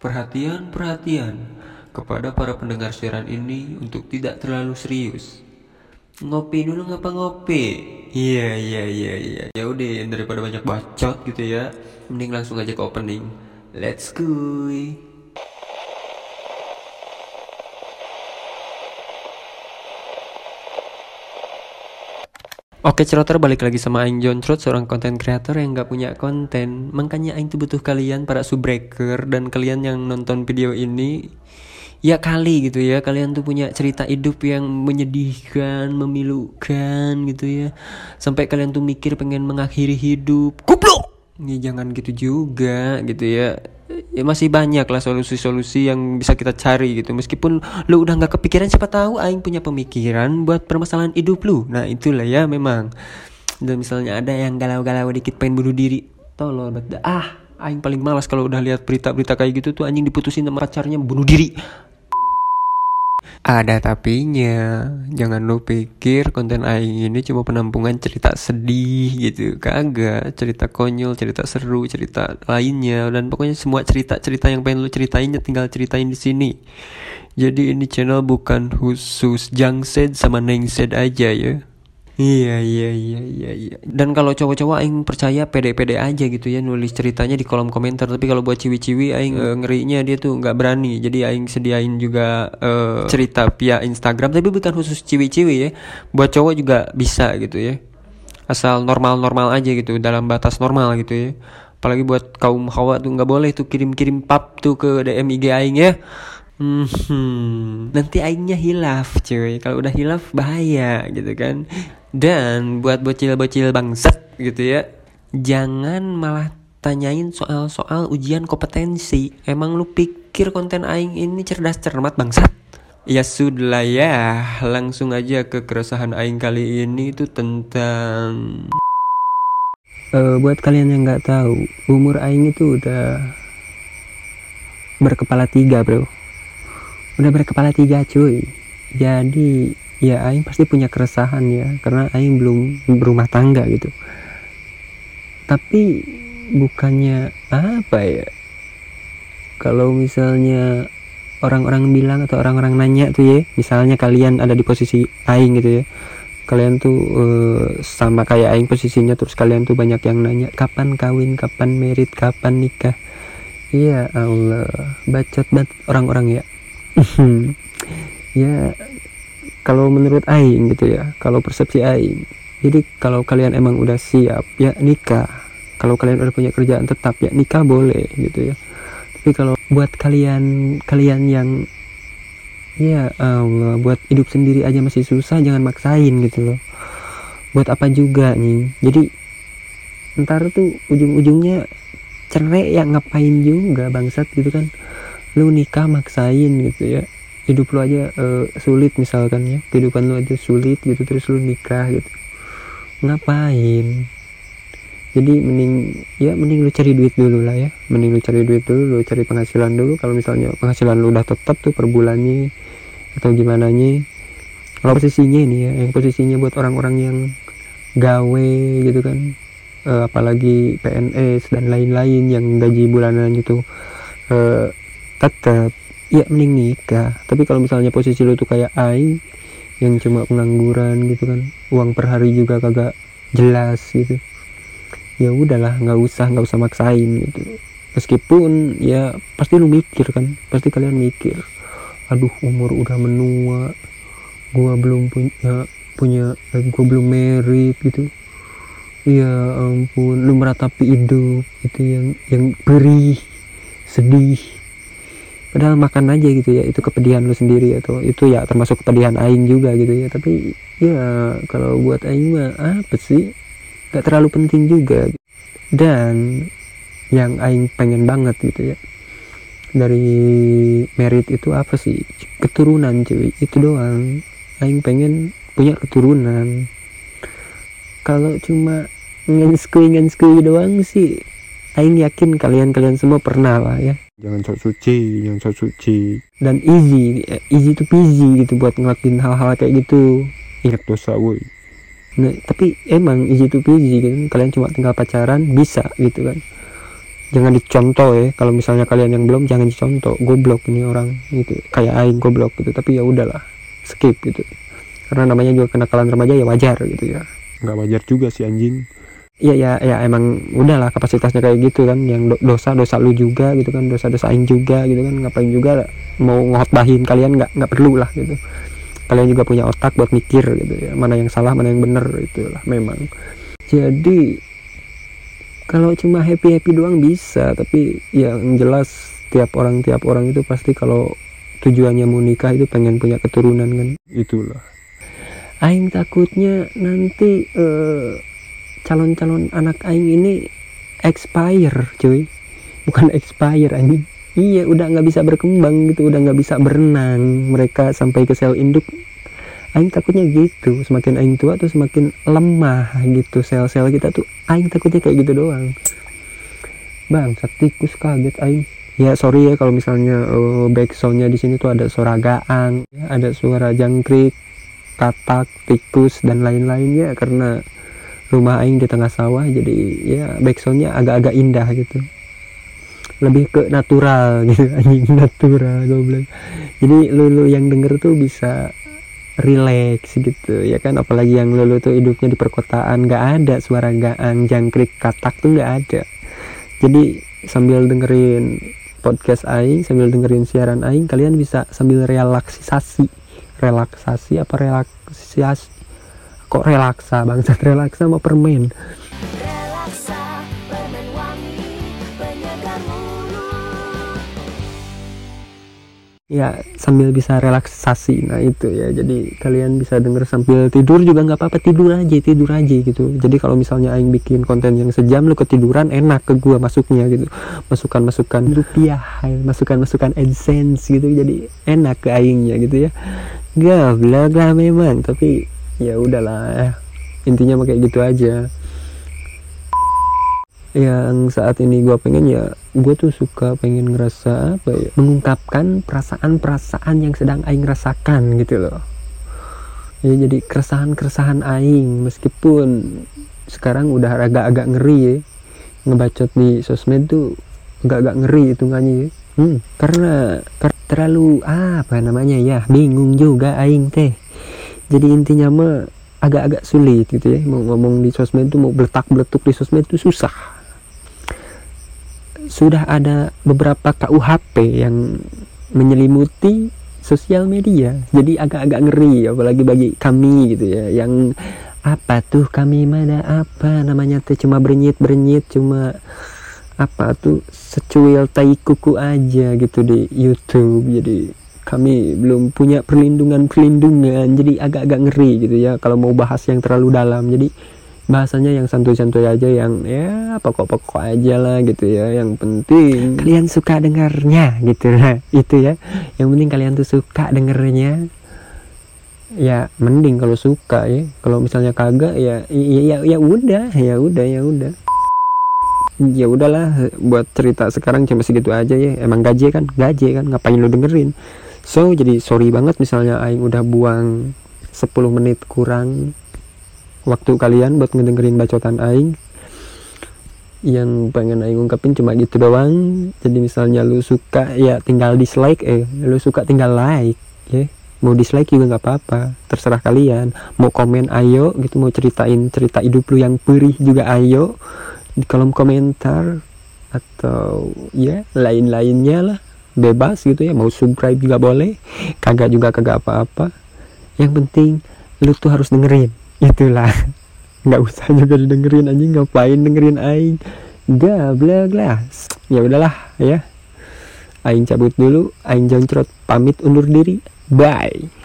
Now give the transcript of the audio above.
Perhatian, perhatian kepada para pendengar siaran ini untuk tidak terlalu serius. Ngopi dulu ngapa ngopi? Iya iya iya iya. Ya udah daripada banyak bacot gitu ya, mending langsung aja ke opening. Let's go. Oke ceroter balik lagi sama Aing John Trot seorang konten creator yang gak punya konten. Makanya Aing tuh butuh kalian para subbreaker dan kalian yang nonton video ini. Ya kali gitu ya. Kalian tuh punya cerita hidup yang menyedihkan, memilukan gitu ya. Sampai kalian tuh mikir pengen mengakhiri hidup. Goblok! Ya jangan gitu juga gitu ya. Ya masih banyak lah solusi-solusi yang bisa kita cari gitu. Meskipun lu udah nggak kepikiran siapa tahu aing punya pemikiran buat permasalahan hidup lu. Nah itulah ya memang. Dan misalnya ada yang galau-galau dikit pengen bunuh diri tolol banget ah aing paling malas kalau udah lihat berita-berita kayak gitu tuh anjing diputusin sama pacarnya bunuh diri ada tapinya, jangan lu pikir konten Aing ini cuma penampungan cerita sedih gitu. Kagak, cerita konyol, cerita seru, cerita lainnya. Dan pokoknya semua cerita-cerita yang pengen lu ceritain ya tinggal ceritain di sini. Jadi ini channel bukan khusus Jangsed sama Nengsed aja ya Iya iya iya iya iya. Dan kalau cowok-cowok aing percaya pede-pede aja gitu ya nulis ceritanya di kolom komentar. Tapi kalau buat ciwi-ciwi aing uh, ngerinya dia tuh nggak berani. Jadi aing sediain juga uh, cerita via Instagram tapi bukan khusus ciwi-ciwi ya. Buat cowok juga bisa gitu ya. Asal normal-normal aja gitu dalam batas normal gitu ya. Apalagi buat kaum hawa tuh nggak boleh tuh kirim-kirim pap tuh ke DM IG aing ya. Hmm, nanti aingnya hilaf cuy Kalau udah hilaf bahaya gitu kan Dan buat bocil-bocil bangsat gitu ya Jangan malah tanyain soal-soal ujian kompetensi. Emang lu pikir konten aing ini cerdas cermat bangsat? Ya sudah ya, langsung aja ke keresahan aing kali ini itu tentang uh, buat kalian yang nggak tahu, umur aing itu udah berkepala tiga bro. Udah berkepala tiga cuy jadi ya Aing pasti punya keresahan ya karena Aing belum berumah tangga gitu. Tapi bukannya apa ya? Kalau misalnya orang-orang bilang atau orang-orang nanya tuh ya misalnya kalian ada di posisi Aing gitu ya kalian tuh uh, sama kayak Aing posisinya terus kalian tuh banyak yang nanya kapan kawin? Kapan merit? Kapan nikah? Iya Allah bacot banget orang-orang ya ya kalau menurut Aing gitu ya kalau persepsi Aing. Jadi kalau kalian emang udah siap ya nikah. Kalau kalian udah punya kerjaan tetap ya nikah boleh gitu ya. Tapi kalau buat kalian kalian yang ya Allah buat hidup sendiri aja masih susah jangan maksain gitu loh. Buat apa juga nih? Jadi ntar tuh ujung-ujungnya cerai ya ngapain juga bangsat gitu kan. Lu nikah maksain gitu ya hidup lu aja uh, sulit misalkan ya. Kehidupan lu aja sulit gitu terus lu nikah gitu. Ngapain? Jadi mending ya mending lu cari duit dulu lah ya. Mending lu cari duit dulu lu cari penghasilan dulu. Kalau misalnya penghasilan lu udah tetap tuh per bulannya atau gimana nya. Kalau posisinya ini ya yang posisinya buat orang-orang yang gawe gitu kan. Uh, apalagi PNS dan lain-lain yang gaji bulanan itu uh, tetap ya mending nikah. Tapi kalau misalnya posisi lu tuh kayak Aing yang cuma pengangguran gitu kan uang per hari juga kagak jelas gitu. Ya udahlah nggak usah nggak usah maksain gitu. Meskipun ya pasti lu mikir kan pasti kalian mikir aduh umur udah menua gua belum punya punya gua belum merit gitu. Ya ampun lu meratapi hidup itu yang yang perih sedih padahal makan aja gitu ya itu kepedihan lu sendiri atau itu ya termasuk kepedihan aing juga gitu ya. Tapi ya kalau buat aing mah apa sih? Gak terlalu penting juga. Dan yang aing pengen banget gitu ya dari merit itu apa sih? Keturunan cuy. Itu doang. Aing pengen punya keturunan. Kalau cuma ngenskui ngenskui doang sih aing yakin kalian-kalian semua pernah lah ya jangan sok suci jangan sok suci. Dan easy easy to peasy gitu buat ngelakuin hal-hal kayak gitu. Ingat dosa woi. Nah tapi emang easy to peasy gitu. Kalian cuma tinggal pacaran bisa gitu kan. Jangan dicontoh ya. Kalau misalnya kalian yang belum jangan dicontoh. Goblok ini orang gitu. Kayak aing goblok gitu. Tapi ya udahlah skip gitu. Karena namanya juga kenakalan remaja ya wajar gitu ya. Nggak wajar juga sih anjing Iya ya ya emang udahlah kapasitasnya kayak gitu kan yang do- dosa dosa lu juga gitu kan dosa dosa aing juga gitu kan ngapain juga mau ngotbahin kalian nggak nggak perlu lah gitu. Kalian juga punya otak buat mikir gitu ya mana yang salah mana yang benar itulah memang. Jadi kalau cuma happy happy doang bisa tapi yang jelas tiap orang tiap orang itu pasti kalau tujuannya mau nikah itu pengen punya keturunan kan. Itulah. Aing takutnya nanti eh, calon-calon anak Aing ini expire cuy. Bukan expire anjing. Iya udah nggak bisa berkembang gitu udah nggak bisa berenang. Mereka sampai ke sel induk. Aing takutnya gitu semakin Aing tua tuh semakin lemah gitu sel-sel kita tuh Aing takutnya kayak gitu doang. Bang tikus kaget Aing. Ya sorry ya kalau misalnya uh, back soundnya di sini tuh ada suara gaang ada suara jangkrik katak tikus dan lain-lainnya. Karena rumah aing di tengah sawah jadi ya backsoundnya agak-agak indah gitu. Lebih ke natural gitu anjing natural goblok. Jadi lu, lu yang denger tuh bisa relax gitu ya kan? Apalagi yang lu, lu tuh hidupnya di perkotaan nggak ada suara gaang jangkrik katak tuh nggak ada. Jadi sambil dengerin podcast aing sambil dengerin siaran aing kalian bisa sambil relaksasi. Relaksasi apa relaksasi kok relaksa? Bangsat relaksa sama permen. Relaksa, permen wangi, ya sambil bisa relaksasi. Nah itu ya. Jadi kalian bisa denger sambil tidur juga nggak apa-apa. Tidur aja tidur aja gitu. Jadi kalau misalnya aing bikin konten yang sejam lu ketiduran enak ke gua masuknya gitu. Masukan masukan rupiah masukan masukan adsense gitu. Jadi enak ke aingnya gitu ya. Goblok lah memang. Tapi ya udahlah intinya kayak gitu aja. Yang saat ini gua pengen ya gue tuh suka pengen ngerasa apa ya mengungkapkan perasaan-perasaan yang sedang aing rasakan gitu loh. Ya jadi keresahan-keresahan aing meskipun sekarang udah agak-agak ngeri ya. Ngebacot di sosmed tuh agak-agak ngeri hitungannya ya. Hmm, karena ter- terlalu apa namanya ya bingung juga aing teh jadi intinya mah agak-agak sulit gitu ya. Mau ngomong di sosmed tuh mau beletak beletuk di sosmed tuh susah. Sudah ada beberapa KUHP yang menyelimuti sosial media. Jadi agak-agak ngeri apalagi bagi kami gitu ya yang apa tuh kami mana apa namanya tuh cuma bernyit bernyit cuma apa tuh secuil tai kuku aja gitu di YouTube. Jadi kami belum punya perlindungan perlindungan jadi agak-agak ngeri gitu ya kalau mau bahas yang terlalu dalam. Jadi bahasanya yang santuy-santuy aja yang ya pokok-pokok aja lah gitu ya yang penting. Kalian suka dengarnya gitu lah itu ya. Yang penting kalian tuh suka dengernya ya mending kalau suka ya. Kalau misalnya kagak ya ya ya, ya udah ya udah ya udah. Ya udahlah buat cerita sekarang cuma segitu aja ya. Emang gaji kan? Gaji kan ngapain lu dengerin so jadi sorry banget misalnya aing udah buang 10 menit kurang waktu kalian buat ngedengerin bacotan aing. Yang pengen aing ungkapin cuma gitu doang. Jadi misalnya lu suka ya tinggal dislike eh lu suka tinggal like ya. Mau dislike juga nggak apa-apa terserah kalian. Mau komen ayo gitu mau ceritain cerita hidup lu yang perih juga ayo di kolom komentar atau ya lain-lainnya lah bebas gitu ya mau subscribe juga boleh kagak juga kagak apa-apa. Yang penting lu tuh harus dengerin itulah. Nggak usah juga didengerin anjing ngapain dengerin aing? Gablak lah ya udahlah ya. Aing cabut dulu aing joncrot. Pamit undur diri. Bye